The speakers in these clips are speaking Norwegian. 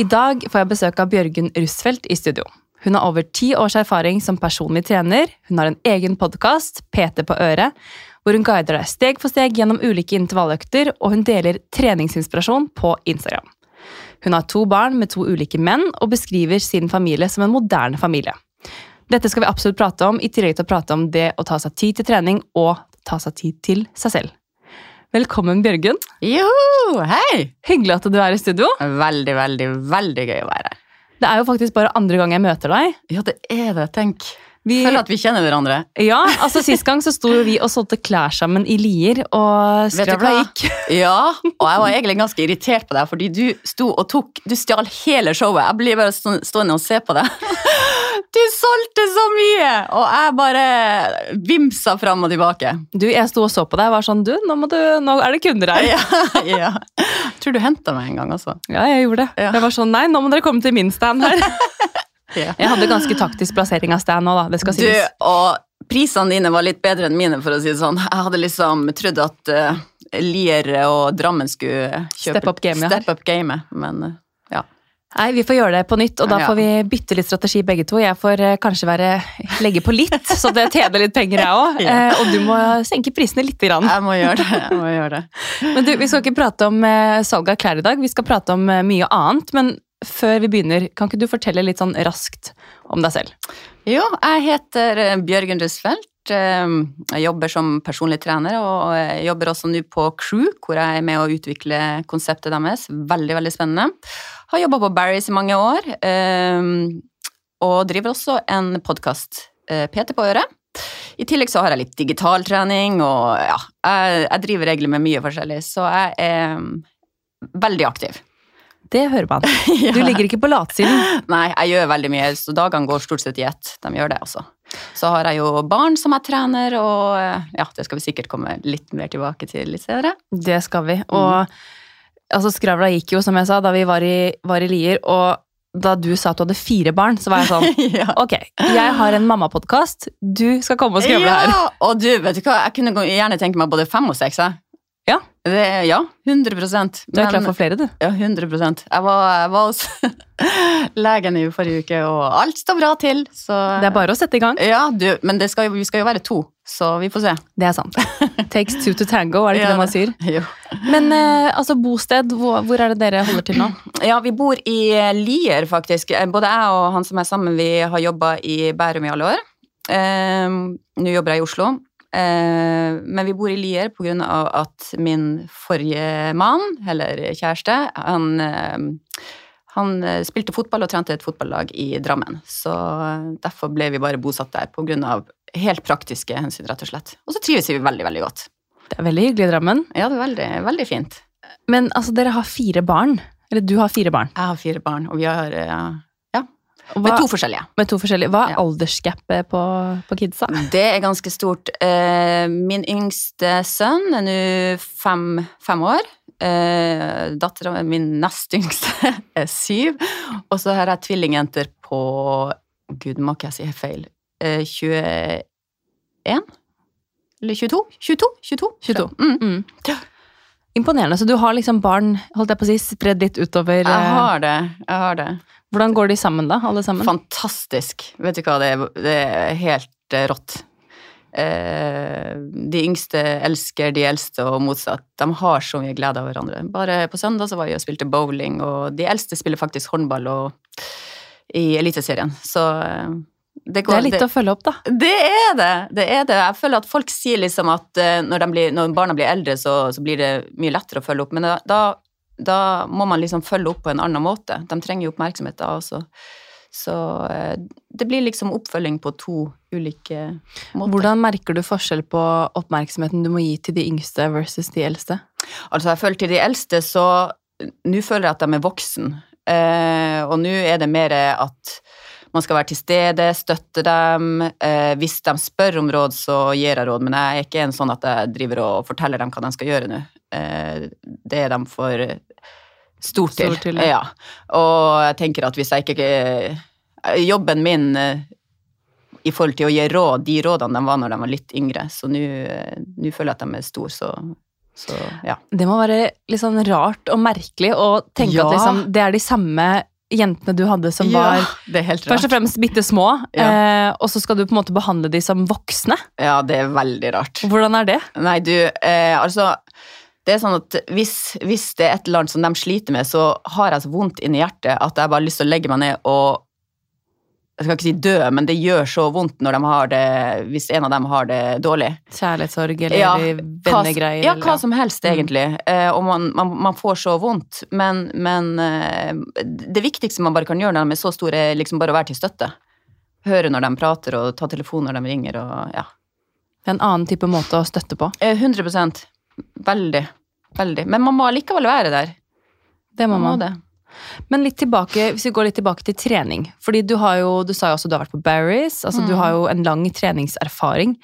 I dag får jeg besøk av Bjørgunn Russfeldt i studio. Hun har over ti års erfaring som personlig trener, hun har en egen podkast, PT på øret, hvor hun guider deg steg for steg gjennom ulike intervalløkter, og hun deler treningsinspirasjon på Instagram. Hun har to barn med to ulike menn, og beskriver sin familie som en moderne familie. Dette skal vi absolutt prate om, i tillegg til å prate om det å ta seg tid til trening og ta seg tid til seg selv. Velkommen, Bjørgunn. Joho, hei! Hyggelig at du er i studio. Veldig, veldig, veldig gøy å være her. Det er jo faktisk bare andre gang jeg møter deg. Ja, det er det, tenk. Vi, Føler at vi kjenner hverandre. ja, altså Sist gang så sto vi og solgte klær sammen i Lier, og skravla gikk. Ja, og jeg var egentlig ganske irritert på deg, fordi du sto og tok Du stjal hele showet. Jeg blir bare stående og se på deg. Du solgte så mye! Og jeg bare vimsa fram og tilbake. Du, Jeg sto og så på deg og var sånn Du, nå, må du, nå er det kunder her. Ja, ja. Jeg tror du henta meg en gang også. Ja, jeg gjorde det. Ja. Jeg var sånn Nei, nå må dere komme til min stand her. Ja. Jeg hadde ganske taktisk plassering av stand nå, da. Det skal sies. Du, og prisene dine var litt bedre enn mine, for å si det sånn. Jeg hadde liksom trodd at uh, Lier og Drammen skulle kjøpe Step up gamet. Step up gamet, men uh, ja. Nei, Vi får gjøre det på nytt, og da får vi bytte litt strategi begge to. Jeg får eh, kanskje være, legge på litt, så det tjener litt penger, jeg òg. Og du må senke prisene litt. grann. Jeg må gjøre det. Jeg må gjøre det. Men du, Vi skal ikke prate om salg av klær i dag, vi skal prate om mye annet. Men før vi begynner, kan ikke du fortelle litt sånn raskt om deg selv? Jo, jeg heter eh, Bjørgen Rusfeldt. Eh, Jeg jobber som personlig trener, og jeg jobber også nå på Crew, hvor jeg er med å utvikle konseptet deres. Veldig, veldig spennende. Har jobba på Barry's i mange år, eh, og driver også en podkast, PT på øret. I tillegg så har jeg litt digital trening, og ja, jeg, driver egentlig med mye forskjellig, så jeg er mm, veldig aktiv. Det hører man. Du ligger ikke på latsiden. Nei, jeg gjør veldig mye, så dagene går stort sett i ett. De gjør det, altså. Så har jeg jo barn som jeg trener, og eh, ja, det skal vi sikkert komme litt mer tilbake til litt senere. Det skal vi. Og altså, skravla gikk jo, som jeg sa, da vi var i, var i Lier. Og da du sa at du hadde fire barn, så var jeg sånn ja. Ok, jeg har en mammapodkast. Du skal komme og skravle her. ja! Og du, vet du hva, jeg kunne gjerne tenke meg både fem og seks, jeg. Ja. Det, ja, 100% Du er klar for flere, du. Ja, 100% Jeg var, jeg var hos legen i forrige uke, og alt står bra til, så Det er bare å sette i gang. Ja, du, men det skal vi skal jo være to, så vi får se. Det er sant. Takes two to tango, er det ikke Ja, det man sier? Jo. Men eh, altså, bosted, hvor, hvor er det dere holder til nå? Ja, vi bor i eh, Lier, faktisk. Eh, Både jeg og han som er sammen, vi har jobba i Bærum i alle år. Eh, Nå jobber jeg i Oslo. Eh, men vi bor i Lier av at min forrige mann, eller kjæreste, han, eh, han eh, spilte fotball og trente et fotballag i Drammen. Så derfor ble vi bare bosatt der, av helt praktiske hensyn, rett og slett. Og så trives vi veldig, veldig godt. Det er veldig hyggelig i Drammen. Ja, det er veldig, veldig fint. Men altså, dere har fire barn. Eller du har fire barn. Jeg har fire barn, og vi har eh, Og med to forskjellige. med to forskjellige. Hva er Ja. aldersgapet på, på kidsa? Det er ganske stort. Eh, Min yngste sønn er nå fem, fem år. Eh, Dattera min nest yngste er syv. Og så har jeg tvillingjenter på Gud, må ikke jeg si feil. Eh, 21? Eller 22? 22? 22? 22. Mm. Mm. Imponerende. Så du har liksom barn holdt jeg på å si, spredd litt utover. Jeg eh, har det. Jeg har det. Hvordan går de sammen, da? Alle sammen? Fantastisk. Vet du hva, det er, det er helt eh, rått. Eh, de yngste elsker de eldste, og motsatt. De har så mye glede av hverandre. Bare på søndag så var jeg og spilte bowling, og de eldste spiller faktisk håndball og, i Eliteserien. Så det, det Det er litt å følge opp, da. det er det! det er det. Jeg føler at folk sier liksom at eh, når, de blir, når barna blir eldre, så, så blir det mye lettere å følge opp. Men da, da, må man liksom følge opp på en annen måte. De trenger jo oppmerksomhet da også. Så eh, det blir liksom oppfølging på to ulike måter. Hvordan merker du forskjell på oppmerksomheten du må gi til de yngste versus de eldste? Altså, jeg føler til de eldste, så nå føler jeg at de er voksen. Eh, og nå er det mer at man skal være til stede, støtte dem. Eh, hvis de spør om råd, så gir jeg råd, men jeg er ikke en sånn at jeg driver og forteller dem hva de skal gjøre nå. Eh, det er de for stort til. Stort til, ja. ja. Og jeg tenker at hvis jeg ikke Jobben min eh, i forhold til å gi råd, de rådene de var når de var litt yngre, så nå eh, føler jeg at de er store, så, så ja. Det må være litt sånn rart og merkelig å tenke Ja. at liksom, det er de samme jentene du hadde som Ja, var først og fremst bitte små, eh, og så skal du på en måte behandle de som voksne. Ja, det er veldig rart. Hvordan er det? Nei, du, eh, altså det er sånn at hvis, hvis det er et eller annet som de sliter med, så har jeg så vondt inni hjertet at jeg bare har lyst til å legge meg ned og Jeg skal ikke si dø, men det gjør så vondt når de har det, hvis en av dem har det dårlig. Kjærlighetssorg eller Ja, vennegreier? ja, hva som helst, Mm. egentlig. Mm. og man, man, man får så vondt. Men, men eh, det viktigste man bare kan gjøre når de er så store, er liksom bare å være til støtte. Høre når de prater, og ta telefon når de ringer, og ja. Det er en annen type måte å støtte på. Eh, 100% Veldig. Veldig. Men man må likevel være der. Det må Man må det. Men litt tilbake, hvis vi går litt tilbake til trening. Fordi du har jo, du sa jo også du har vært på Barry's. Altså du Mm. har jo en lang treningserfaring.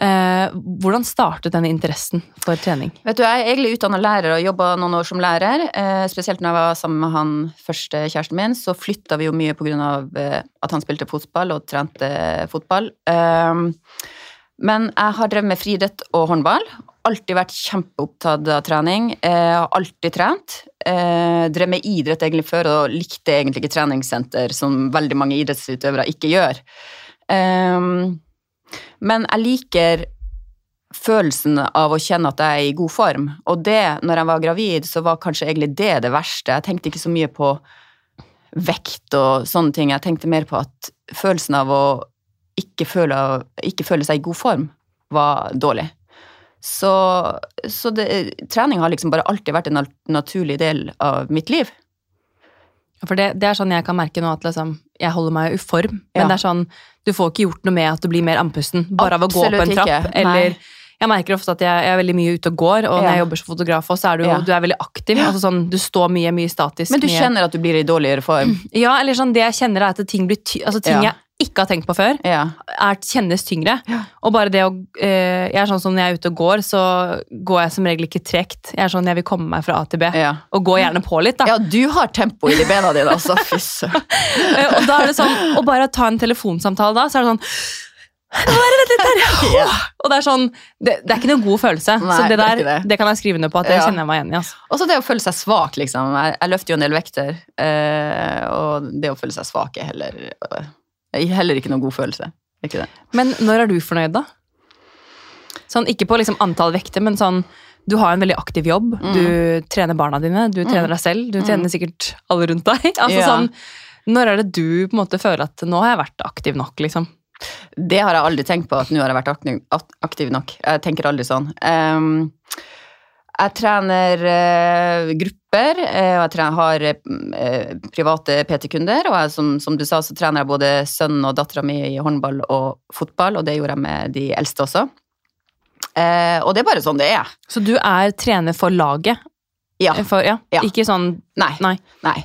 Eh, hvordan startet denne interessen for trening? Vet du, Jeg er egentlig utdanna lærer og jobba noen år som lærer. Eh, spesielt når jeg var sammen med han første kjæresten min, så flytta vi jo mye pga. Eh, at han spilte fotball og trente fotball. Eh, men jeg har drevet med friidrett og håndball. Alltid vært kjempeopptatt av trening. Jeg har alltid trent. Jeg drev med idrett egentlig før og likte egentlig ikke treningssenter, som veldig mange idrettsutøvere ikke gjør. Eh, men jeg liker følelsen av å kjenne at jeg er i god form. Og det, når jeg var gravid, så var kanskje egentlig det det verste. Jeg tenkte ikke så mye på vekt og sånne ting. Jeg tenkte mer på at følelsen av å ikke føle, ikke føle seg i god form var dårlig. Så, så det, trening har liksom bare alltid vært en naturlig del av mitt liv. For det, det er sånn jeg kan merke nå at liksom, jeg holder meg i form. Men Ja. det er sånn, du får ikke gjort noe med at du blir mer andpusten bare av å gå på en trapp. Eller jeg merker ofte at jeg, jeg er veldig mye ute og går, og når jeg jobber som fotograf også, så er du, Ja. du er veldig aktiv. Altså sånn, du står mye, mye statisk. Men du mye. kjenner at du blir i dårligere form. Ja, eller sånn, det jeg kjenner er at ting blir ty altså ting Ja. jeg ikke har tenkt på før, Ja. er, kjennes tyngre. Ja. Og bare det å eh, Jeg er sånn som når jeg er ute og går, så går jeg som regel ikke tregt. Jeg er sånn, jeg vil komme meg fra A til B. Ja. Og gå gjerne på litt, da. ja, du har tempo i de bena dine, altså. Fy søren. Eh, og da er det sånn, å bare ta en telefonsamtale da, så er det sånn! Ja. Og det er sånn, det, det er ikke noen god følelse. Nei, så det er der, det. det. kan jeg skrive under på at det Ja. kjenner jeg meg igjen i. Altså. Og så det å føle seg svak, liksom. Jeg, jeg løfter jo en del vekter. Øh, og det å føle seg svak er heller, er heller ikke noen god følelse. Ikke? Men når er du fornøyd, da? Sånn, ikke på liksom antall vekter, men sånn du har en veldig aktiv jobb. Mm. Du trener barna dine, du trener deg selv, du trener sikkert alle rundt deg. Altså, Ja. sånn, når er det du på en måte føler at nå har jeg vært aktiv nok? liksom? Det har jeg aldri tenkt på, at nå har jeg vært aktiv, nok. Jeg tenker aldri sånn. Ehm, jeg trener eh, grupper, eh, og jeg trener, har eh, private PT-kunder. Og jeg, som, som du sa, så trener jeg både sønnen og dattera mi i håndball og fotball, og det gjorde jeg med de eldste også. Eh, og det er bare sånn det er. Så du er trener for laget? Ja. For, ja. Ja. Ikke sånn Nei. Nei. Nei.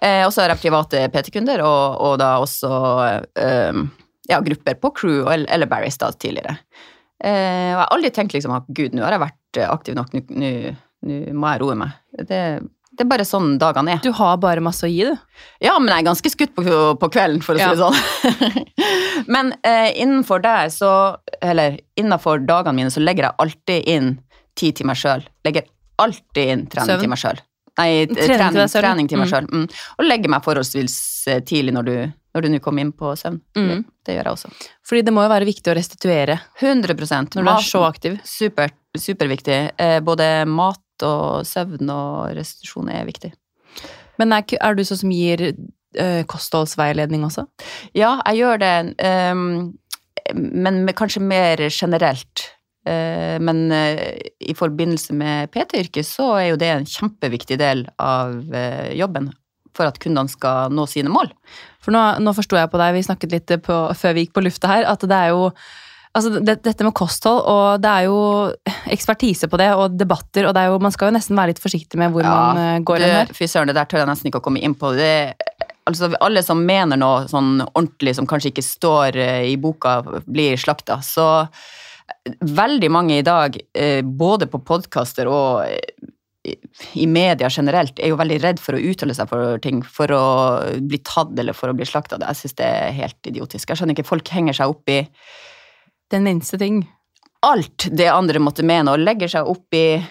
Eh, og så har jeg private PT-kunder, og, og da også eh, ja, grupper på Crew eller, eller Barry's da tidligere. Eh, og jeg har aldri tenkt liksom at gud, nå har jeg vært eh, aktiv nok, nå- må jeg roe meg. Det, det er bare sånn dagene er. Du har bare masse å gi, du. Ja, men jeg er ganske skutt på, på kvelden, for å si Ja. det sånn. men eh, innenfor der, så Eller innenfor dagene mine, så legger jeg alltid inn tid til meg sjøl. Legger alltid inn trening Søvn? til meg sjøl. Nei, Trening trening, trening til meg Mm. sjøl. Mm. Og legger meg forholdsvis eh, tidlig når du når du nå kom inn på søvn. Mm. Det, det gjør jeg også. Fordi det må jo være viktig å restituere 100 når du er så aktiv. Super, superviktig. Eh, både mat og søvn og restitusjon er viktig. Men er, er du sånn som gir eh, kostholdsveiledning også? Ja, jeg gjør det, ehm, men med, kanskje mer generelt. Eh, men eh, i forbindelse med PT-yrket så er jo det en kjempeviktig del av jobben for at kundene skal nå sine mål. For nå, nå forsto jeg på deg, vi snakket litt på, før vi gikk på lufta her, at det er jo Altså det, dette med kosthold, og det er jo ekspertise på det, og debatter, og det jo, man skal jo nesten være litt forsiktig med hvor man eh, går hen her. Fy søren, det der tør jeg nesten ikke å komme inn på. Det, altså, alle som mener noe sånn ordentlig som kanskje ikke står eh, i boka, blir slakta. Så eh, veldig mange i dag, både på podkaster og i media generelt, er jo veldig redd for å uttale seg for ting, for å bli tatt eller for å bli slakta. Jeg syns det er helt idiotisk. Jeg skjønner ikke, folk henger seg opp i Den minste ting. alt det andre måtte mene, og legger seg opp i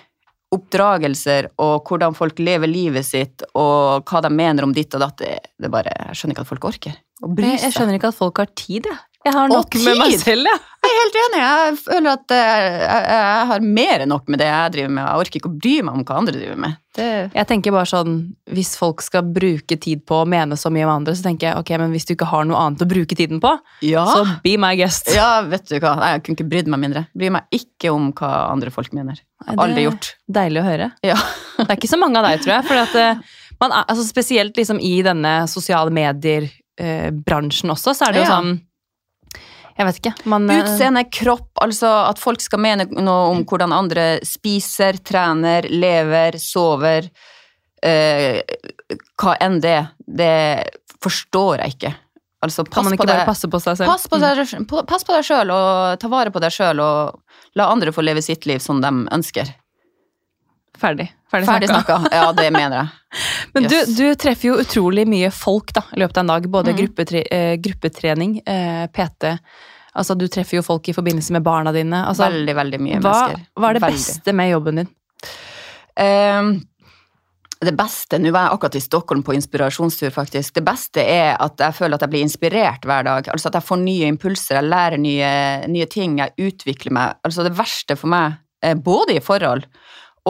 oppdragelser og hvordan folk lever livet sitt, og hva de mener om ditt og datt, det, er bare Jeg skjønner ikke at folk orker å bry Jeg, jeg skjønner ikke at folk har tid, jeg. Jeg har nok med meg selv, ja. Jeg er helt enig. Jeg føler at eh, jeg, jeg har mer enn nok med det jeg driver med. Jeg orker ikke å bry meg om hva andre driver med. Det, Jeg tenker bare sånn, Hvis folk skal bruke tid på å mene så mye om andre, så tenker jeg ok, men hvis du ikke har noe annet å bruke tiden på, ja. så be my guest. ja, vet du hva. Nei, Jeg kunne ikke brydd meg mindre. Bryr meg ikke om hva andre folk mener. Nei, Aldri gjort. Deilig å høre. Ja. Det er ikke så mange av deg, tror jeg. Fordi at, eh, man altså spesielt liksom i denne sosiale medier-bransjen også, så er det jo Ja. sånn Jeg vet ikke. Man, eh, Utseende, kropp, altså at folk skal mene noe om hvordan andre spiser, trener, lever, sover. Eh, hva enn det. Det forstår jeg ikke. Altså, kan pass man på ikke bare passe på seg selv? Mm. Pass på deg, pass på deg sjøl, og ta vare på deg sjøl, og la andre få leve sitt liv som de ønsker. Ferdig. Ferdig, Ferdig snakka. Ja, det mener jeg. Men du, Yes. du treffer jo utrolig mye folk da, i løpet av en dag. Både mm. gruppetre, eh, gruppetrening, eh, PT Altså, Du treffer jo folk i forbindelse med barna dine. Altså, veldig, veldig mye hva, mennesker. hva er det Veldig. beste med jobben din? Um, det beste Nå var jeg akkurat i Stockholm på inspirasjonstur, faktisk. Det beste er at jeg føler at jeg blir inspirert hver dag. Altså at jeg får nye impulser, jeg lærer nye, nye ting, jeg utvikler meg. Altså det verste for meg, eh, både i forhold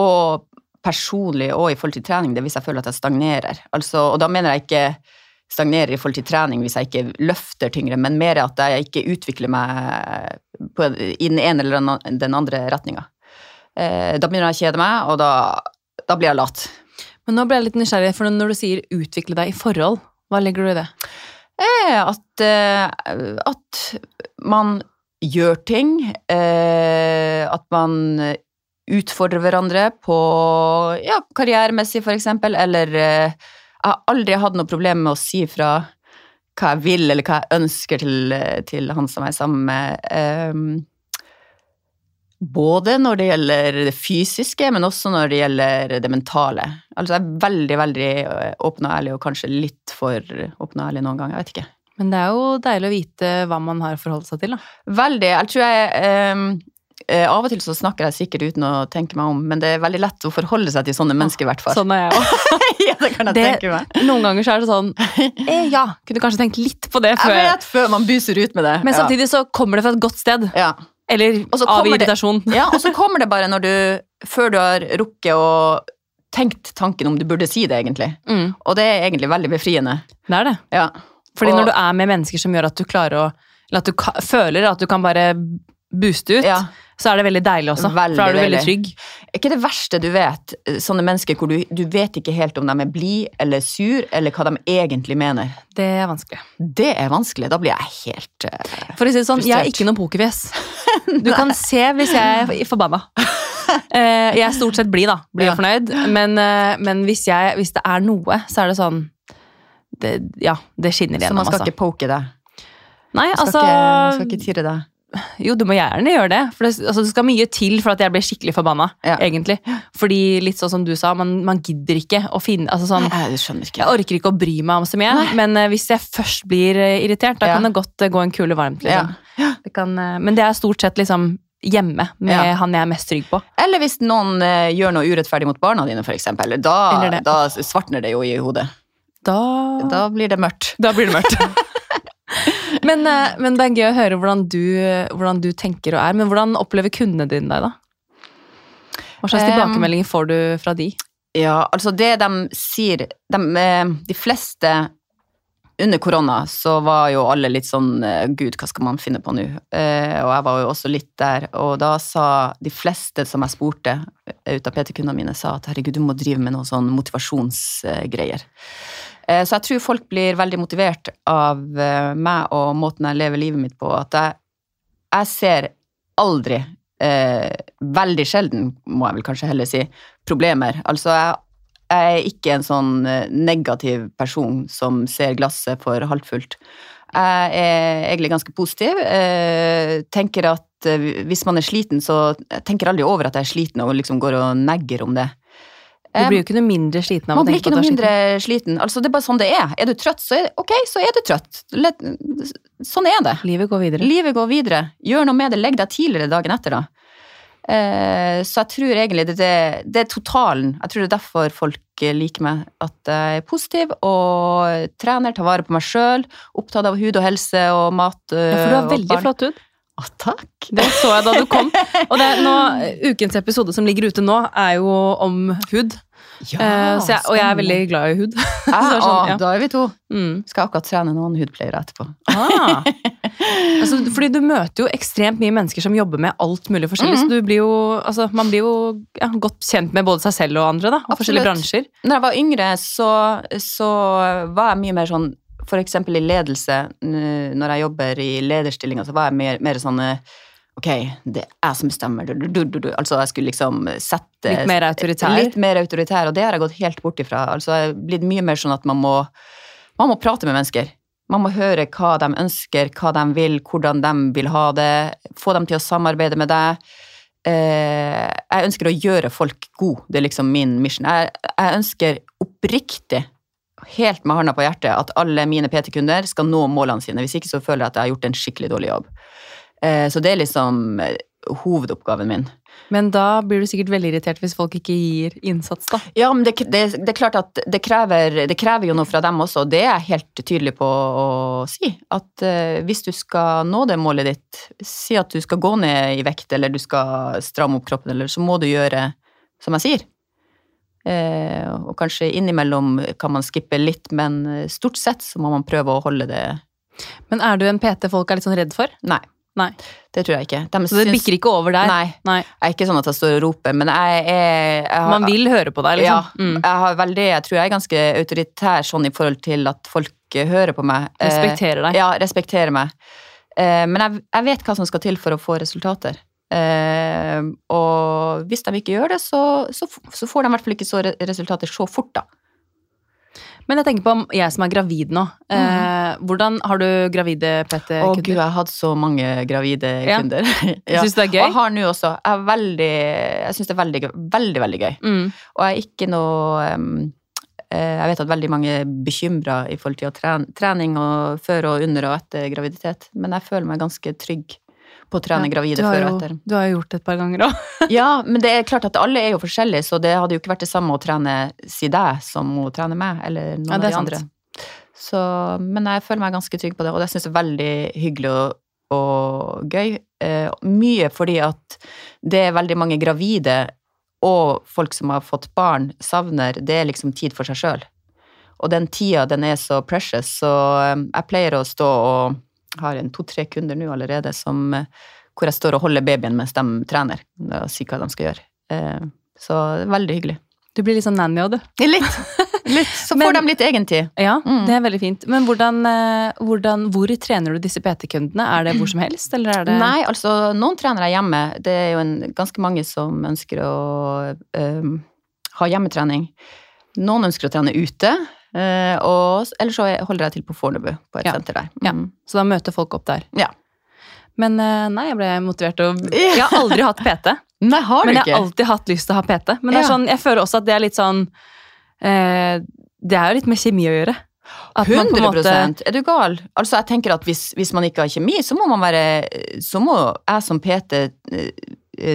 og personlig og i forhold til trening, det er hvis jeg føler at jeg stagnerer. Altså, og da mener jeg ikke stagnerer i forhold til trening hvis jeg ikke løfter tyngre, men mer at jeg ikke utvikler meg på, i den ene eller den- andre retninga. Eh, da begynner jeg å kjede meg, og da, da blir jeg lat. Men nå ble jeg litt nysgjerrig, for når du sier 'utvikle deg i forhold', hva legger du i det? Eh, At, eh, at man gjør ting, eh, at man utfordrer hverandre på ja, karrieremessig, eksempel, eller eh, Jeg har aldri hatt noe problem med å si fra hva jeg vil, eller hva jeg ønsker til, til han som jeg er sammen med. Eh, både når det gjelder det fysiske, men også når det gjelder det mentale. Altså jeg er veldig, veldig eh, åpen og ærlig, og kanskje litt for åpen og ærlig noen ganger. Jeg vet ikke. Men det er jo deilig å vite hva man har forholdt seg til, da. Veldig. Jeg tror jeg eh, eh, Av og til så snakker jeg sikkert uten å tenke meg om, men det er veldig lett å forholde seg til sånne mennesker, i hvert fall. Sånn er jeg òg. ja, det kan jeg Det- tenke meg. Noen ganger så er det sånn eh, Ja, kunne kanskje tenkt litt på det Jeg før. vet før man buser ut med det. Men samtidig så kommer det fra et godt sted. Ja. Eller av irritasjon. det- ja, og så kommer det bare når du Før du har rukket å tenkt tanken om du burde si det, egentlig. Mm, Og det er egentlig veldig befriende. det er det. Ja. Fordi Og- når du er med mennesker som gjør at du klarer å Eller at du føler at du kan bare booste ut, ja. Så er det veldig deilig også. Veldig, for da er du veldig trygg. Er ikke det verste du vet, sånne mennesker hvor du, du vet ikke helt om de er blide eller sur, eller hva de egentlig mener? Det er vanskelig. Det er vanskelig. Da blir jeg helt uh, For å si det sånn, jeg er ikke noe pokerfjes. Du kan se hvis jeg er forbanna. Uh, Jeg er stort sett blid, da. Blid Ja. fornøyd. Men, uh, men hvis, jeg, hvis det er noe, så er det sånn det, Ja, det skinner Så man skal altså. ikke poke deg. Nei, Skal, altså ikke, skal ikke tirre deg. Jo, du må gjerne gjøre det. For det, altså, det skal mye til for at jeg blir skikkelig forbanna. Ja. egentlig. Fordi litt sånn som du sa, man, man gidder ikke å finne altså sånn, Nei, jeg ikke. Jeg orker ikke å bry meg om så mye, Nei. men uh, hvis jeg først blir eh, irritert, da Ja. kan det godt uh, gå en kule varmt. Liksom. Ja. Det kan, men det er stort sett liksom hjemme med Ja. han jeg er mest trygg på. Eller hvis noen eh, gjør noe urettferdig mot barna dine, eksempel. Da, da svartner det jo i hodet. Da, Da blir det mørkt. da blir det mørkt. men, eh, men det er gøy å høre hvordan du, hvordan du tenker og er. Men hvordan opplever kundene dine deg, da? Hva slags Em, tilbakemeldinger får du fra de? Ja, altså det de sier de, eh, de fleste under korona så var jo alle litt sånn eh, Gud, hva skal man finne på nå? Eh, og jeg var jo også litt der. Og da sa de fleste som jeg spurte eh, ut av PT-kundene mine, sa at herregud, du må drive med noen sånn motivasjonsgreier. Eh, så jeg tror folk blir veldig motivert av eh, meg og måten jeg lever livet mitt på. At jeg, jeg ser aldri, eh, veldig sjelden, må jeg vel kanskje heller si, problemer. Altså, jeg, jeg er ikke en sånn eh, negativ person som ser glasset for halvt fullt. Jeg er egentlig ganske positiv. Jeg tenker at eh, hvis man er sliten, så jeg tenker aldri over at jeg er sliten og liksom går og negger om det. Du blir jo ikke noe mindre sliten av å blir tenke ikke på at noe du er mindre sliten. sliten. Altså, det er bare sånn det er. Er du trøtt, så er ok, så er du trøtt. Sånn er det. Livet går videre. Livet går videre. Gjør noe med det. Legg deg tidligere dagen etter, da. Eh, så jeg tror egentlig det, det, det er totalen. Jeg tror det er derfor folk eh, liker meg. At jeg er positiv og trener, tar vare på meg sjøl, opptatt av hud og helse og mat. Ja, for du har veldig barn. flott hud. Å, takk. Det så jeg da du kom. Og det, nå, ukens episode som ligger ute nå, er jo om hud. Eh, så jeg, og jeg er veldig glad i hud. Ja, er sånn, ja. Da er vi to. Mm. Skal akkurat trene noen hudpleiere etterpå. Ah. altså, fordi du møter jo ekstremt mye mennesker som jobber med alt mulig forskjellig. Mm. Så du blir jo, altså, man blir jo ja, godt kjent med både seg selv og andre, da. Og forskjellige bransjer. Når jeg var yngre, så, så var jeg mye mer sånn eksempel i ledelse, når jeg jobber i lederstillinger, så var jeg mer, mer sånn eh, Ok, det er jeg som bestemmer. Du, du, du. Altså, jeg skulle liksom sette Litt mer autoritær. Litt mer autoritær, og det har jeg gått helt bort ifra. Altså, jeg er blitt mye mer sånn at man må, man må prate med mennesker. Man må høre hva de ønsker, hva de vil, hvordan de vil ha det. Få dem til å samarbeide med deg. Eh, jeg ønsker å gjøre folk gode. Det er liksom min mission. Jeg, jeg ønsker oppriktig, helt med hånda på hjertet, at alle mine PT-kunder skal nå målene sine. Hvis ikke så føler jeg at jeg har gjort en skikkelig dårlig jobb. Eh, så det er liksom eh, hovedoppgaven min. Men da blir du sikkert veldig irritert hvis folk ikke gir innsats, da. Ja, men det, det, det er klart at det krever, det krever jo noe fra dem også, og det er jeg helt tydelig på å si. At uh, hvis du skal nå det målet ditt, si at du skal gå ned i vekt, eller du skal stramme opp kroppen, eller så må du gjøre som jeg sier. Uh, og kanskje innimellom kan man skippe litt, men stort sett så må man prøve å holde det Men er du en PT folk er litt sånn redd for? Nei, Nei. det tror jeg ikke. De Så det syns- bikker ikke over der? Nei. Nei. Jeg er ikke sånn at jeg står og roper, men jeg jeg, jeg har, Man vil høre på deg, Ja, liksom? Mm. jeg har veldig, jeg tror jeg er ganske autoritær sånn i forhold til at folk eh, hører på meg. Eh, Respekterer deg. Ja, respekterer meg. Eh, Men jeg, jeg vet hva som skal til for å få resultater. Eh, og hvis de ikke gjør det, så, så, så får de i hvert fall ikke så resultater så fort, da. Men jeg tenker på jeg som er gravid nå. Eh, hvordan Har du gravide Å gud, PT-kunder? jeg har hatt så mange gravide Ja. kunder. Syns du det er Og gøy? jeg har nå også. Jeg, veldig, jeg syns det er veldig, veldig, veldig gøy. Mm. Og jeg er ikke noe eh, Jeg vet at veldig mange er bekymra i forhold til trening og før og under og etter graviditet, men jeg føler meg ganske trygg på å trene Ja, gravide før og etter. Du har jo gjort det et par ganger òg. Ja, men det er klart at alle er jo forskjellige, så det hadde jo ikke vært det samme å trene si deg som å trene meg, eller noen Ja, av de sant. andre. Så, men jeg føler meg ganske trygg på det, og det syns jeg er veldig hyggelig og, og gøy. Eh, mye fordi at det er veldig mange gravide og folk som har fått barn, savner, det er liksom tid for seg sjøl. Og den tida, den er så precious, så eh, jeg pleier å stå og har en to-tre kunder nå allerede som, eh, hvor jeg står og holder babyen mens de trener, og sier hva de skal gjøre. Eh, Så veldig hyggelig. Du blir litt sånn nanny òg, du. Litt. litt. Så får de litt egentid. Ja, Mm. det er veldig fint. Men hvordan, eh, hvordan, hvor trener du disse PT-kundene? Er det hvor som helst, eller er det Nei, altså noen trener jeg hjemme. Det er jo en, ganske mange som ønsker å øhm, ha hjemmetrening. Noen ønsker å trene ute, øh, og ellers så holder jeg til på Fornebu, på et Ja. senter der. Ja. Mm. Så da møter folk opp der. Ja. Men eh, nei, jeg ble motivert og Jeg har aldri hatt PT, Nei, har du men jeg ikke? har alltid hatt lyst til å ha PT. Men det Ja. sånn, jeg føler også at det er litt sånn eh, Det er jo litt med kjemi å gjøre. At man på en 100 måte- Er du gal? Altså, jeg tenker at hvis, hvis man ikke har kjemi, så må man være Så må jeg som PT eh,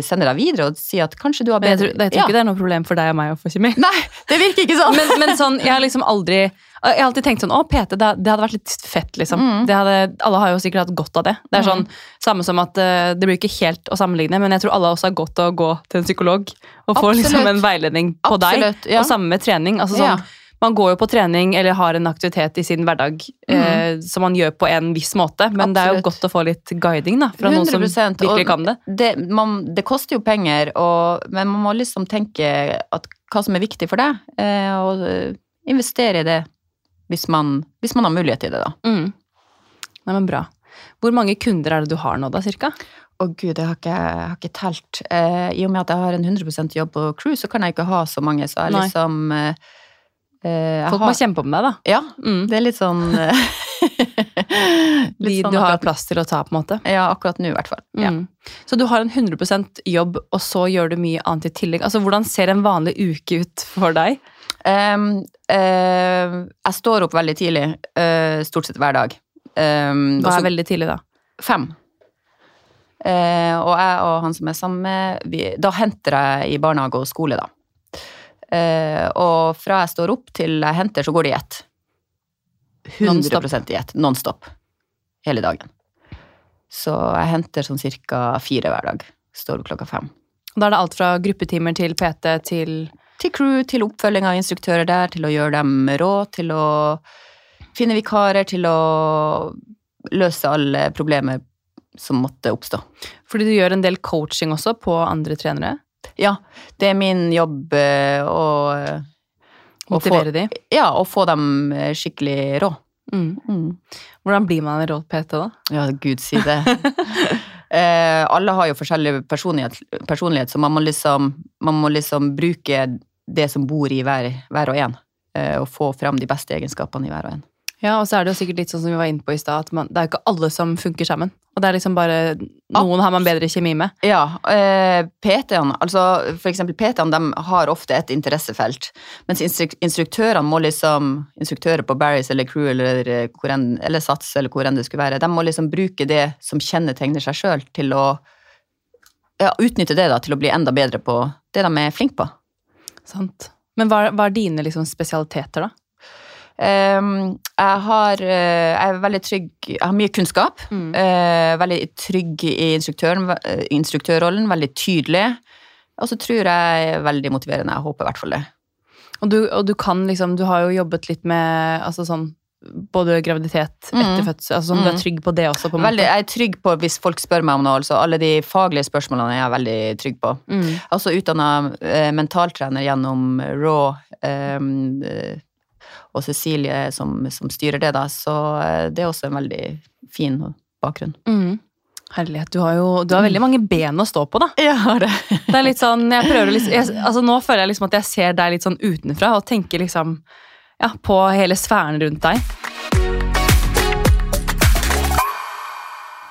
sende deg videre og si at kanskje du har bedre jeg tror, jeg tror ikke det er noe problem for deg og meg å få kjemi. Nei, det virker ikke sånn! Men, men sånn, jeg har liksom aldri Jeg har alltid tenkt sånn Å, PT, det, det hadde vært litt fett, liksom. Mm. Det hadde, alle har jo sikkert hatt godt av det. Det er sånn Samme som at uh, det blir ikke helt å sammenligne, men jeg tror alle også har godt av å gå til en psykolog og få liksom en veiledning på deg. Absolutt, ja. Og samme med trening. Altså sånn, Ja. Man går jo på trening eller har en aktivitet i sin hverdag eh, som man gjør på en viss måte, men det er jo Mm. Godt å få litt guiding da, fra noen som virkelig kan det. det, man, det koster jo penger, og, men man må liksom tenke at, hva som er viktig for deg, eh, og eh, investere i det hvis man, hvis man har mulighet til det, da. Mm. Nei, men bra. Hvor mange kunder er det du har nå, da, cirka? Å gud, jeg har ikke, jeg har ikke telt. Eh, I og med at jeg har en 100% jobb på crew, så kan jeg ikke ha så mange, så jeg liksom eh, Folk har, må kjempe om deg, da. Ja, Mm. det er litt sånn eh, De litt sånn du har plass til å ta, på en måte. Ja, akkurat nå i hvert fall. Ja. Mm. Så du har en 100% jobb, og så gjør du mye annet i tillegg. Altså, Hvordan ser en vanlig uke ut for deg? Um, uh, jeg står opp veldig tidlig, uh, stort sett hver dag. Um, Hva er veldig tidlig, da? Fem. Uh, og jeg og han som er sammen med, vi, da henter jeg i barnehage og skole, da. Eh, og fra jeg står opp til jeg henter, så går det i ett. 100% i ett. Non-stop. Hele dagen. Så jeg henter sånn cirka fire hver dag. Står opp klokka fem. Da er det alt fra gruppetimer til PT til Til crew, til oppfølging av instruktører der, til å gjøre dem råd, til å finne vikarer, til å løse alle problemer som måtte oppstå. Fordi du gjør en del coaching også på andre trenere. Ja, det er min jobb eh, å få- Motivere de. Ja, og få dem eh, skikkelig rå. Mm. Mm. Hvordan blir man en rå PT, da? Ja, gud si det. eh, alle har jo forskjellig personlighet, personlighet så man må, liksom, man må liksom bruke det som bor i hver, hver og en. Eh, og få fram de beste egenskapene i hver og en. Ja, og så er det jo sikkert litt sånn som vi var inne på i stad, at man, det er jo ikke alle som funker sammen. Og det er liksom bare Noen har man bedre kjemi med. Ja, eh, PT-ene, altså for eksempel PT-ene, de har ofte et interessefelt, mens instruktørene må liksom, instruktører på Barry's eller Crew eller, eh, enn, eller Sats eller hvor enn det skulle være, de må liksom bruke det som kjennetegner seg sjøl til å ja, utnytte det da, til å bli enda bedre på det de er flinke på. Sant. Men hva, hva er dine liksom spesialiteter, da? Ehm, jeg, har, eh, jeg er veldig trygg, jeg har mye kunnskap, Mm. eh, veldig trygg i eh, instruktørrollen, veldig tydelig, og så tror jeg er veldig motiverende, jeg håper i hvert fall det. Og du, og du kan liksom Du har jo jobbet litt med altså sånn både graviditet, Mm. etter fødsel altså sånn, Du er Mm. trygg på det også, på en Veldig, måte? jeg er trygg på hvis folk spør meg om noe, altså alle de faglige spørsmålene jeg er jeg veldig trygg på. Mm. Er utdanna eh, mentaltrener gjennom RAW, ehm, eh, og Cecilie som, som styrer det, da, så eh, det er også en veldig fin bakgrunn. Mm. Herlighet, du har jo du har veldig mange ben å stå på, da. Jeg har det. Det er litt sånn, jeg prøver liksom, jeg, altså Nå føler jeg liksom at jeg ser deg litt sånn utenfra og tenker liksom ja, på hele sfæren rundt deg.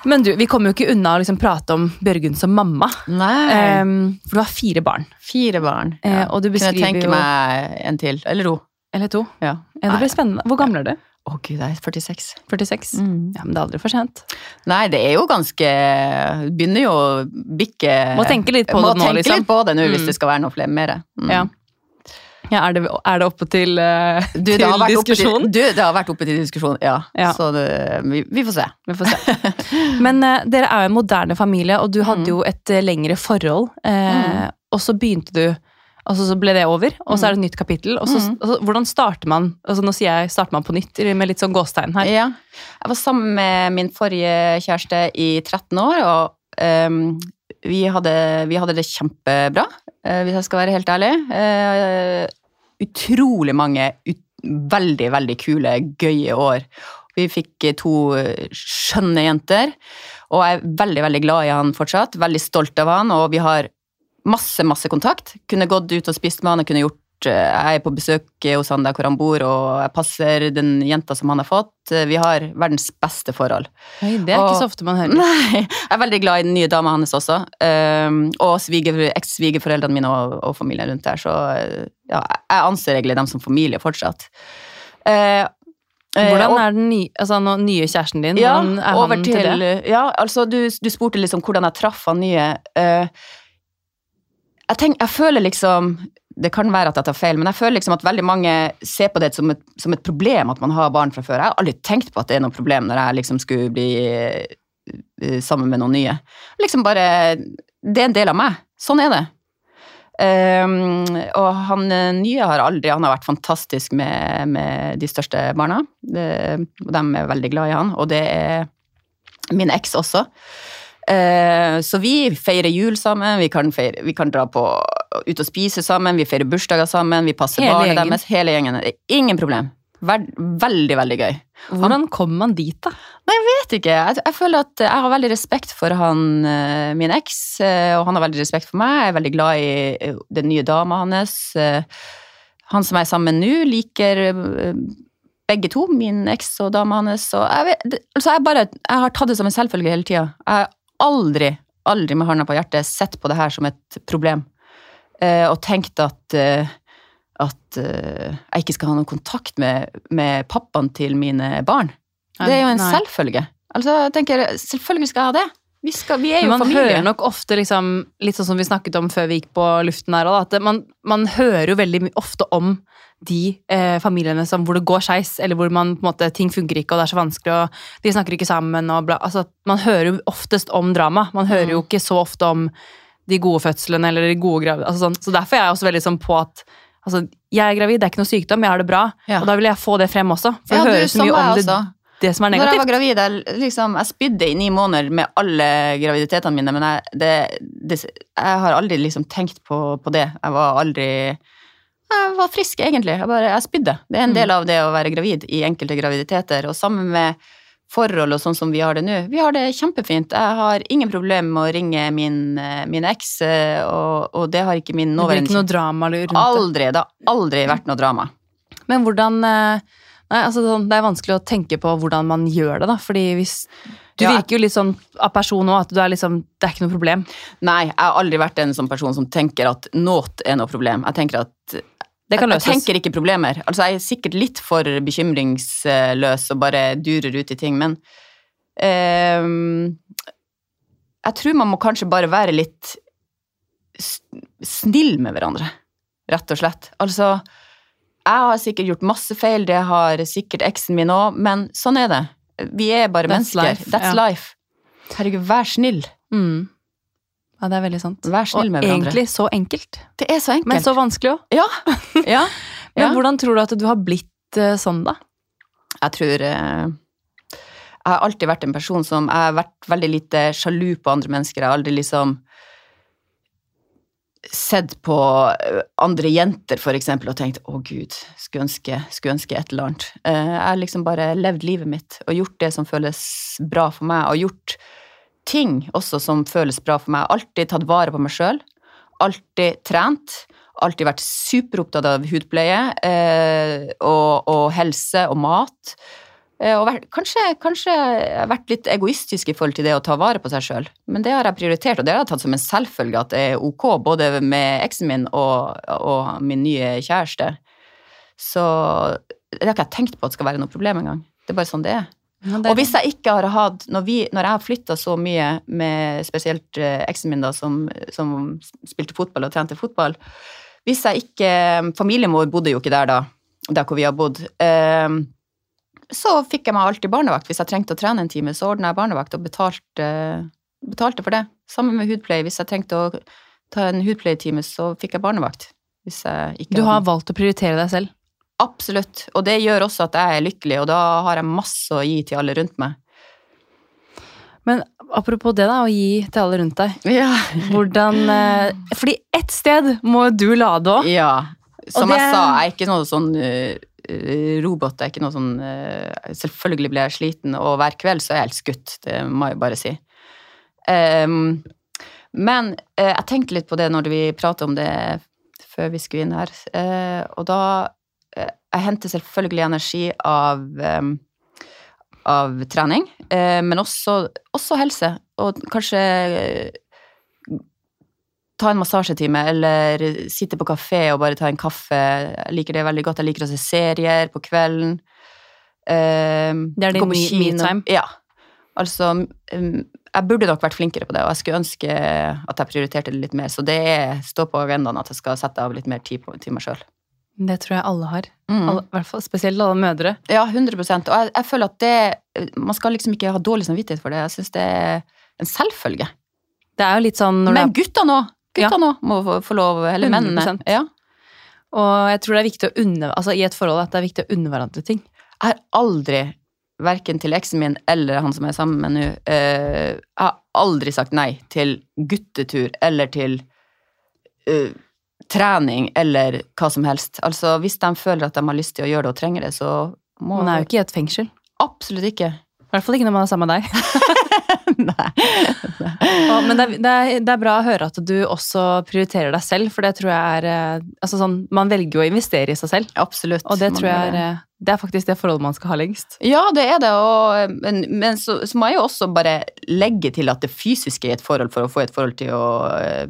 Men du, vi kommer jo ikke unna å liksom prate om Bjørgunn som mamma. Nei. Um, for du har fire barn. Fire barn. Eh, og du Kunne jeg tenke jo meg en til. Eller to. Eller to. Ja. Ja, det blir spennende. Hvor gammel er du? Å gud, jeg er 46. 46? Mm. Ja, men det er aldri for sent. Nei, det er jo ganske Begynner jo å bikke Må tenke litt på Må det nå, tenke liksom. litt på det nå Mm. hvis det skal være noe flere mer. Mm. Ja. Ja, er, det, er det oppe til, uh, Du, det til diskusjon? til, du, det har vært oppe til diskusjon, ja. Ja. Så det, vi, vi får se. Vi får se. Men uh, dere er jo en moderne familie, og du hadde Mm. jo et uh, lengre forhold. Eh, Og så begynte du Altså så ble det over, og så er det et nytt kapittel. Og så, Mm. altså, hvordan starter man altså Nå sier jeg starter man på nytt, med litt sånn gåstegn her. Ja. Jeg var sammen med min forrige kjæreste i 13 år, og um, vi, hadde, vi hadde det kjempebra, eh, hvis jeg skal være helt ærlig. Uh, utrolig mange ut, veldig, veldig kule, gøye år. Vi fikk eh, to skjønne jenter, og jeg er veldig, veldig glad i han fortsatt. Veldig stolt av han, og vi har masse, masse kontakt. Kunne gått ut og spist med han, jeg kunne gjort eh, jeg er på besøk hos han der hvor han bor, og jeg passer den jenta som han har fått. Eh, Vi har verdens beste forhold. Oi, det er ikke så ofte man hører. Nei, jeg er veldig glad i den nye dama hans også. Um, og eks-svigerforeldrene mine og, og familien rundt der. Så ja, jeg anser egentlig dem som familie fortsatt. Hvordan er den nye, altså, nye kjæresten din? ja, Hvordan er han til, til det? Ja, altså du, du spurte liksom hvordan jeg traff han nye. Uh, jeg, tenk, jeg føler liksom Det kan være at jeg tar feil, men jeg føler liksom at veldig mange ser på det som et, som et problem at man har barn fra før. Jeg har aldri tenkt på at det er noe problem når jeg liksom skulle bli eh, sammen med noen nye. Liksom bare Det er en del av meg. Sånn er det. Um, og han eh, nye har aldri Han har vært fantastisk med, med de største barna. Det, og de er veldig glad i han, og det er min eks også. Eh, så vi feirer jul sammen, vi kan, feire, vi kan dra på ut og spise sammen, vi feirer bursdager sammen, vi passer Hele barnet gjengen? deres. Hele gjengen. Ingen problem. Veld, veldig, veldig gøy. Hvordan kommer man dit, da? Nei, Jeg vet ikke. Jeg, jeg føler at jeg har veldig respekt for han, eh, min eks, eh, og han har veldig respekt for meg. Jeg er veldig glad i den nye dama hans. Han som jeg er sammen med nå, liker begge to, min eks og dama hans. Og jeg, vet, altså jeg, bare, jeg har tatt det som en selvfølge hele tida. Jeg har aldri, aldri med hånda på hjertet sett på det her som et problem. Eh, og tenkt at eh, at eh, jeg ikke skal ha noen kontakt med, med pappaen til mine barn. Det er jo en Nei. selvfølge. Altså, jeg tenker, selvfølgelig skal jeg ha det. Vi, skal, vi er jo man familie. hører nok ofte, liksom, litt sånn som vi snakket om før vi gikk på luften her, at man, man hører jo veldig ofte om de eh, familiene som, hvor det går skeis, eller hvor man, måte, ting funker ikke, og det er så vanskelig, og de snakker ikke sammen. Og bla, altså, man hører jo oftest om drama. Man hører jo Mm. ikke så ofte om de gode fødslene eller de gode grav... Altså, sånn. Så derfor er jeg også veldig sånn på at altså, jeg er gravid, det er ikke noe sykdom, jeg har det bra. Ja. Og da vil jeg få det frem også. For Ja, det du, så mye om det, det som er Når jeg var gravid, jeg, liksom, jeg spydde i ni måneder med alle graviditetene mine, men jeg, det, det, jeg har aldri liksom tenkt på, på det. Jeg var aldri Jeg var frisk, egentlig. Jeg bare jeg spydde. Det er en Mm. del av det å være gravid i enkelte graviditeter. Og sammen med forhold og sånn som vi har det nå. Vi har det kjempefint. Jeg har ingen problemer med å ringe min, eh, min eks, eh, og, og det har ikke min Det blir ikke noe drama rundt det. Aldri. Det har aldri vært noe drama. Men hvordan eh, Nei, altså sånn, Det er vanskelig å tenke på hvordan man gjør det, da. Fordi hvis Du Ja. virker jo litt sånn av person nå at du er liksom Det er ikke noe problem. Nei, jeg har aldri vært en sånn person som tenker at nåt er noe problem. Jeg tenker at Det kan løses. jeg tenker ikke problemer. Altså, jeg er sikkert litt for bekymringsløs og bare durer ut i ting, men eh, Jeg tror man må kanskje bare være litt snill med hverandre, rett og slett. Altså, jeg har sikkert gjort masse feil, det har sikkert eksen min òg, men sånn er det. Vi er bare That's mennesker. life, That's ja. life. Herregud, vær snill. Mm. Ja, det er veldig sant. Vær snill med hverandre. Og egentlig så enkelt, Det er så enkelt. men så vanskelig òg. Ja. ja. Men hvordan tror du at du har blitt eh, sånn, da? Jeg tror eh, Jeg har alltid vært en person som Jeg har vært veldig lite sjalu på andre mennesker. Jeg har aldri liksom sett på eh, andre jenter, for eksempel, og tenkt 'Å, gud, skulle ønske, skulle ønske et eller annet'. Jeg har liksom bare levd livet mitt og gjort det som føles bra for meg, og gjort ting også som føles bra for meg. Alltid tatt vare på meg sjøl. Alltid trent. Alltid vært superopptatt av hudpleie eh, og, og helse og mat. Eh, Og vært, kanskje, kanskje vært litt egoistisk i forhold til det å ta vare på seg sjøl. Men det har jeg prioritert, og det har jeg tatt som en selvfølge at det er ok, både med eksen min og, og min nye kjæreste. Så det har ikke jeg tenkt på at det skal være noe problem engang. Det er bare sånn det er. Og hvis jeg ikke har hatt Når, vi, når jeg har flytta så mye med spesielt eh, eksen min, da, som, som spilte fotball og trente fotball Hvis jeg ikke Familien vår bodde jo ikke der da, der hvor vi har bodd. Eh, så fikk jeg meg alltid barnevakt. Hvis jeg trengte å trene en time, så ordna jeg barnevakt og betalte, betalte for det. Sammen med hudpleie. Hvis jeg trengte å ta en hudpleietime, så fikk jeg barnevakt. Hvis jeg ikke Du har valgt å prioritere deg selv. Absolutt. Og det gjør også at jeg er lykkelig, og da har jeg masse å gi til alle rundt meg. Men apropos det, da, å gi til alle rundt deg. Ja. Hvordan eh, Fordi ett sted må du lade òg. ja. Som det- jeg sa, jeg er ikke noe sånn uh, robot. Jeg er ikke noe sånn uh, Selvfølgelig blir jeg sliten, og hver kveld så er jeg helt skutt. Det må jeg bare si. Um, men jeg tenkte litt på det når vi pratet om det før vi skulle inn her, og da Jeg henter selvfølgelig energi av um, av trening, uh, men også, også helse. Og kanskje uh, ta en massasjetime, eller sitte på kafé og bare ta en kaffe. Jeg liker det veldig godt. Jeg liker å se serier på kvelden. Uh, Det er din me-time? Ja. Altså, um, jeg burde nok vært flinkere på det, og jeg skulle ønske at jeg prioriterte det litt mer. Så det står på agendaen at jeg skal sette av litt mer tid på, til meg sjøl. Det tror jeg alle har. Mm. Alle, hvert fall, spesielt alle mødre. Ja, 100 Og jeg, jeg føler at det Man skal liksom ikke ha dårlig samvittighet for det. Jeg syns det er en selvfølge. Det er jo litt sånn når Men gutta nå! Ja. Nå må få, få lov, eller mennene. 100%. Ja. Og jeg tror det er viktig å unne Altså i et forhold at det er viktig å unne hverandre ting. Jeg har aldri, verken til eksen min eller han som jeg er sammen med nå, uh, jeg har aldri sagt nei til guttetur eller til eh, trening eller hva som helst. Altså, hvis de føler at de har lyst til å gjøre det og trenger det, så må Man er jo ikke i et fengsel. Absolutt ikke. I hvert fall ikke når man er sammen med deg. nei. Og, men det er, det, er, det er bra å høre at du også prioriterer deg selv, for det tror jeg er eh, altså sånn, Man velger jo å investere i seg selv, Absolutt. og det tror jeg er, det. er faktisk det forholdet man skal ha lengst. Ja, det er det, og, men, men så, så må jeg jo også bare legge til at det fysiske i et forhold for å få et forhold til å eh,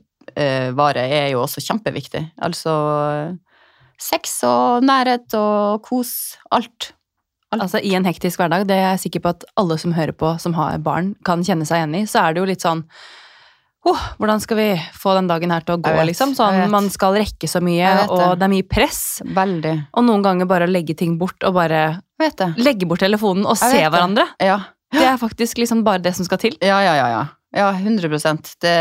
vare, er jo også kjempeviktig. Altså sex og nærhet og kos. Alt. Alt. Altså I en hektisk hverdag, det er jeg sikker på at alle som hører på, som har barn, kan kjenne seg igjen i, så er det jo litt sånn Oh, hvordan skal vi få den dagen her til å gå, vet, liksom? Sånn, man skal rekke så mye, og det. er mye press. Veldig. Og noen ganger bare legge ting bort, og bare legge bort telefonen og Jeg se hverandre. det. Ja. Det er faktisk liksom bare det som skal til. Ja, ja, ja. ja. Ja, 100 Det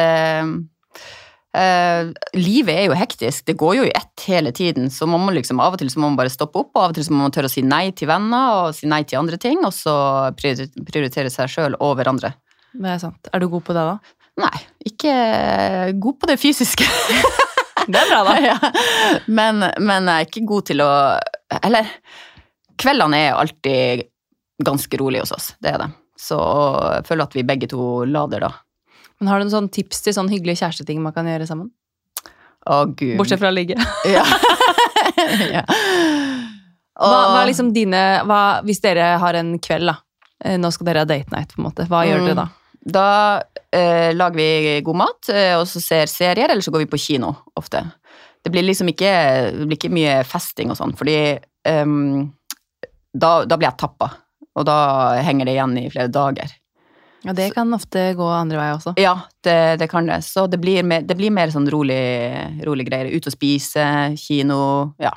eh, Livet er jo hektisk. Det går jo i ett hele tiden. Så man må liksom, av og til så må man bare stoppe opp, og av og til så må man tørre å si nei til venner og si nei til andre ting, og så prioritere seg sjøl over andre. Det er sant. Er du god på det, da? Nei, ikke god på det fysiske. Det er bra, da. ja. men, men jeg er ikke god til å Eller kveldene er alltid ganske rolig hos oss. Det er det. Så jeg føler at vi begge to lader, da. Men har du noen sånn tips til sånn hyggelige kjæresteting man kan gjøre sammen? Å, gud. Bortsett fra å ligge. Ja. ja. Hva, hva er liksom dine hva, Hvis dere har en kveld, da. eh, Nå skal dere ha date night, på en måte. Hva gjør Mm. dere da? Da eh, lager vi god mat, eh, og så ser serier, eller så går vi på kino ofte. Det blir liksom ikke, det blir ikke mye festing og sånn, fordi um, da, da blir jeg tappa. Og da henger det igjen i flere dager. Ja, Det kan ofte gå andre vei også. Ja, det, det kan det. Så det blir mer, det blir mer sånn rolig, rolig greier. Ut og spise, kino, ja.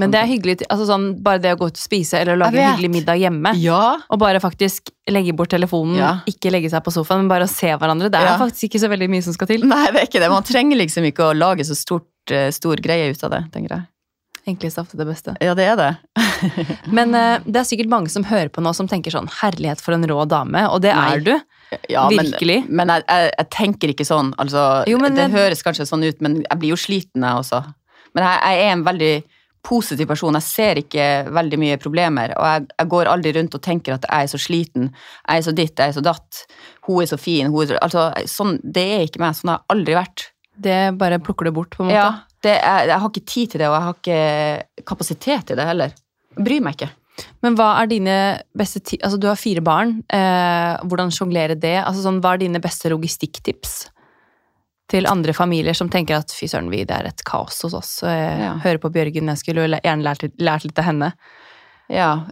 Men det er hyggelig, altså sånn, bare det å gå ut og spise eller lage en hyggelig middag hjemme. Ja, Og bare faktisk legge bort telefonen, Ja. ikke legge seg på sofaen, men bare å se hverandre. Det er Ja. faktisk ikke så veldig mye som skal til. Nei, det er ikke det. Man trenger liksom ikke å lage så stort, eh, stor greie ut av det, tenker jeg. Enklest er ofte det beste. Ja, det er det. Men uh, det er sikkert mange som hører på nå som tenker sånn herlighet for en rå dame, og det Nei. er du. Ja, Virkelig. Men, men jeg, jeg, jeg tenker ikke sånn. Altså, Jo, men det høres kanskje sånn ut, men jeg blir jo sliten, jeg også. Men jeg, jeg er en veldig positiv person. Jeg ser ikke veldig mye problemer, og jeg, går aldri rundt og tenker at jeg er så sliten. Jeg er så ditt, jeg er så datt. Hun er så fin. Hun er så, altså, sånn, det er ikke meg. Sånn har jeg aldri vært. Det bare plukker du bort, på en måte. Ja, er, jeg har ikke tid til det, og jeg har ikke kapasitet til det heller. Jeg bryr meg ikke. Men hva er dine beste ti Altså, du har fire barn. Eh, hvordan sjonglere det? Altså, sånn, hva er dine beste logistikktips til andre familier som tenker at fy søren, vi, det er et kaos hos oss. Jeg Ja. hører på Bjørgen, jeg skulle gjerne lært, lært litt av henne. Ja,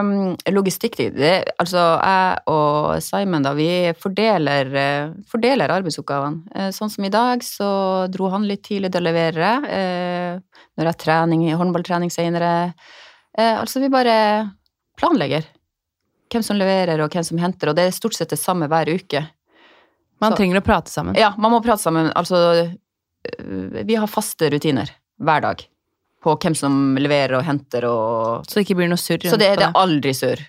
um, logistikk det, Altså, jeg og Simon, da, vi fordeler, eh, fordeler arbeidsoppgavene. Eh, sånn som i dag, så dro han litt tidlig til å levere. Uh, når jeg har trening, håndballtrening senere. Uh, altså, vi bare planlegger hvem som leverer og hvem som henter, og det er stort sett det samme hver uke. Man Så- trenger å prate sammen. Ja, man må prate sammen. Altså, vi har faste rutiner hver dag på hvem som leverer og henter og Så det ikke blir noe surr. så det, på det er aldri surr.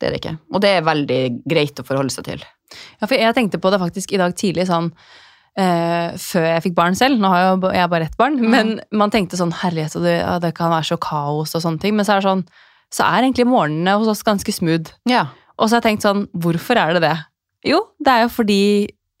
Det er det ikke. Og det er veldig greit å forholde seg til. Ja, for jeg tenkte på det faktisk i dag tidlig, sånn eh, før jeg fikk barn selv. Nå har jeg, jeg bare ett barn, Mm. men man tenkte sånn herlighet, det, ja, det kan være så kaos og sånne ting. Men så er sånn, så er egentlig morgenene hos oss ganske smooth. Ja. Og så har jeg tenkt sånn, hvorfor er det det? Jo, det er jo fordi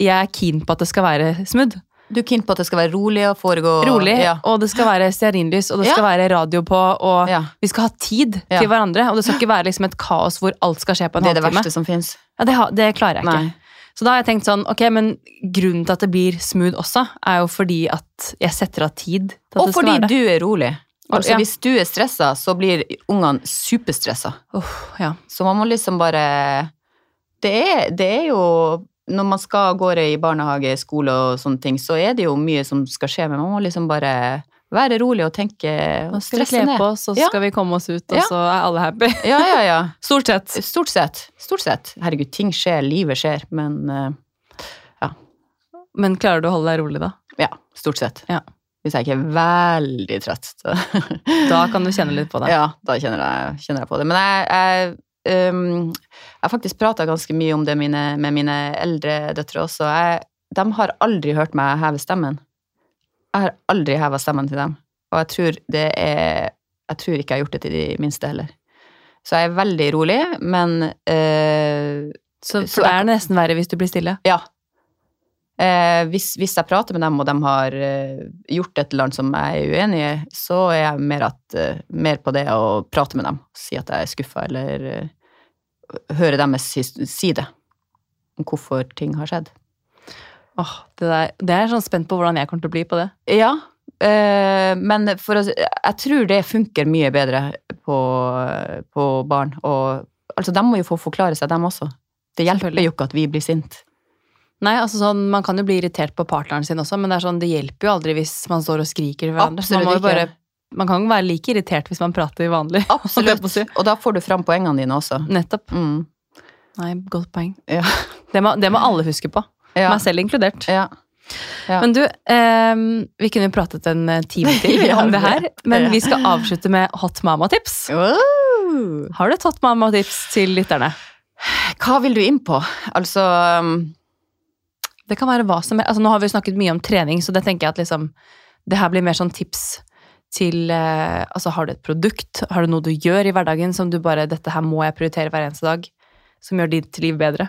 jeg er keen på at det skal være smooth. Du er keen på at det skal være rolig og foregå Rolig, Ja. og det skal være stearinlys, og det skal være radio på, og ja. vi skal ha tid Ja. til hverandre. Og det skal ikke være liksom et kaos hvor alt skal skje på en halvtime. Det er det verste som fins. Ja, det, det klarer jeg ikke. Nei. Så da har jeg tenkt sånn, ok, men grunnen til at det blir smooth også, er jo fordi at jeg setter av tid til at Og fordi du er rolig. Altså, Ja. Hvis du er stressa, så blir ungene superstressa. Oh, ja. Så man må liksom bare det er, det er jo Når man skal av gårde i barnehage, skole og sånne ting, så er det jo mye som skal skje, men man må liksom bare være rolig og tenke Nå og skal vi stresse kle ned. på oss, så Ja. skal vi komme oss ut, og Ja. så er alle happy. Ja, ja, ja. Stort sett. Stort sett. Stort sett. Herregud, ting skjer, livet skjer, men ja. Men klarer du å holde deg rolig da? ja, stort sett. Ja. Hvis jeg ikke er veldig trøtt. Da kan du kjenne litt på det. Ja, da kjenner jeg, kjenner jeg på det. Men jeg, jeg, øhm, jeg har faktisk prata ganske mye om det mine, med mine eldre døtre også. Jeg, de har aldri hørt meg heve stemmen. Jeg har aldri heva stemmen til dem. Og jeg tror det er Jeg tror ikke jeg har gjort det til de minste heller. Så jeg er veldig rolig, men uh, Så, Så det er nesten verre hvis du blir stille. Ja. Eh, hvis, hvis jeg prater med dem, og de har eh, gjort et eller annet som jeg er uenig i, så er jeg mer, at, eh, mer på det å prate med dem. Si at jeg er skuffa, eller eh, høre deres si side om hvorfor ting har skjedd. Åh, det, der, det er jeg sånn spent på hvordan jeg kommer til å bli på det. Ja, eh, men for å, jeg tror det funker mye bedre på, på barn. Og, altså, de må jo få forklare seg, dem også. Det hjelper jo ikke at vi blir sint. Nei, altså sånn, Man kan jo bli irritert på partneren sin også, men det, er sånn, det hjelper jo aldri hvis man står og skriker til hverandre. Absolutt man, bare, man kan jo være like irritert hvis man prater vanlig. si. Og da får du fram poengene dine også. Nettopp. Mm. Nei, Godt poeng. Ja. Det må, det må alle huske på. Ja. Meg selv inkludert. ja. Ja. Men du, eh, vi kunne jo pratet en eh, time til om det her, men vi skal avslutte med hot mama-tips. Har du et hot mama-tips til lytterne? Hva vil du inn på? Altså um, Det kan være hva som er, altså Nå har vi snakket mye om trening, så det tenker jeg at liksom Det her blir mer sånn tips til eh, Altså, har du et produkt? Har du noe du gjør i hverdagen som du bare Dette her må jeg prioritere hver eneste dag. Som gjør ditt liv bedre.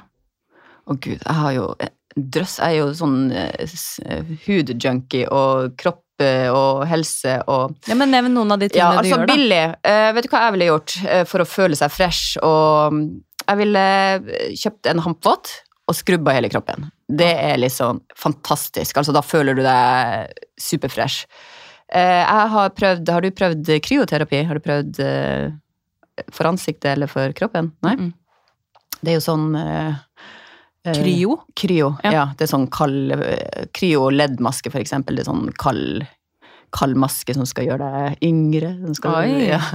Å gud, jeg har jo drøss Jeg er jo sånn eh, eh, hudjunkie og kropp eh, og helse og Ja, men Nevn noen av de Ja, tingene altså du gjør, da. billig. Uh, vet du hva jeg ville gjort uh, for å føle seg fresh? Og mm, jeg ville eh, kjøpt en hampvott og skrubba hele kroppen. Det er sånn fantastisk. Altså, da føler du deg superfresh. Eh, jeg har prøvd Har du prøvd kryoterapi? Har du prøvd eh, for ansiktet eller for kroppen? Nei? Mm-mm. Det er jo sånn eh, Kryo? Kryo, Ja. ja. Det er sånn kald eh, Kryo leddmaske, for eksempel. Det er sånn kald, kald maske som skal gjøre deg yngre. Skal. Ja.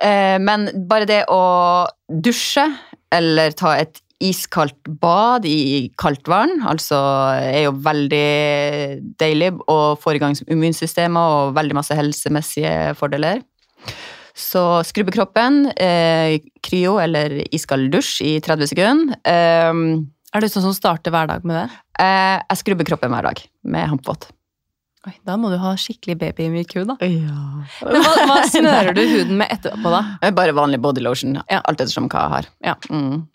Eh, Men bare det å dusje, eller ta et iskaldt bad i kaldt vann, altså er jo veldig deilig og får i gang immunsystemet og veldig masse helsemessige fordeler. Så skrubbe kroppen, eh, kryo eller iskald dusj i 30 sekunder. Eh, Er du sånn som starter hver dag med det? Eh, jeg skrubber kroppen hver dag med hampvott. Oi, da må du ha skikkelig babymyk hud, da. Ja. Men hva, hva smører du huden med etterpå, da? Bare vanlig body lotion, Ja. alt ettersom hva jeg har. Ja. Mm.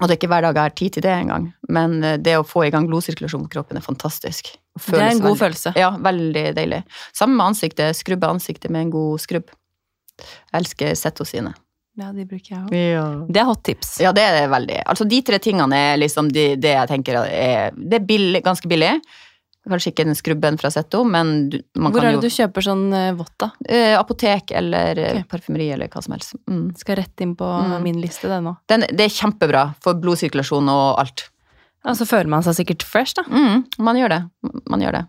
Og det er ikke hver dag jeg har tid til det engang, men eh, det å få i gang blodsirkulasjon på kroppen er fantastisk. Det er en god veldig- følelse. Ja, veldig deilig. Samme med ansiktet, skrubbe ansiktet med en god skrubb. Jeg elsker Zetto-sine. Ja, de bruker jeg òg. Ja. Det er hot tips. Ja, det er det veldig. Altså, de tre tingene er liksom de, det jeg tenker er Det er billig, ganske billig. Kanskje ikke den skrubben fra Zetto, men du, man Hvor kan er det du kjøper sånn eh, vått, da? eh, Apotek eller okay. Parfymeri eller hva som helst. Mm. Skal rett inn på Mm. min liste, det nå. Den, det er kjempebra for blodsirkulasjon og alt. Og så føler man seg sikkert fresh, da. Mm, man gjør det. Man gjør det.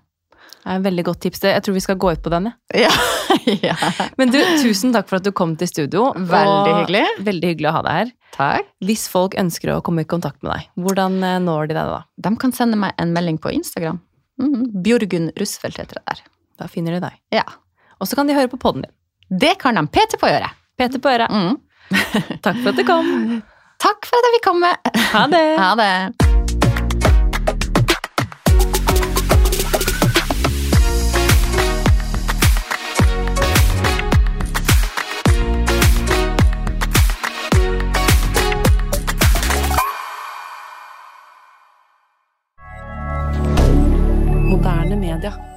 Det er et veldig godt tips. Jeg tror vi skal gå ut på den, jeg. Ja. ja. Men du, tusen takk for at du kom til studio. Veldig hyggelig. Veldig hyggelig å ha deg her. Takk. Hvis folk ønsker å komme i kontakt med deg, hvordan eh, når de deg da? De kan sende meg en melding på Instagram. Mm. Bjørgunn Rusfeldt heter det der. Da finner de deg. Ja. Og så kan de høre på poden din. Det kan de. Peter på øret. Peter på øret. Mm. Takk for at du kom. Takk for at jeg fikk komme. Ha det. Ha det. Moderne media.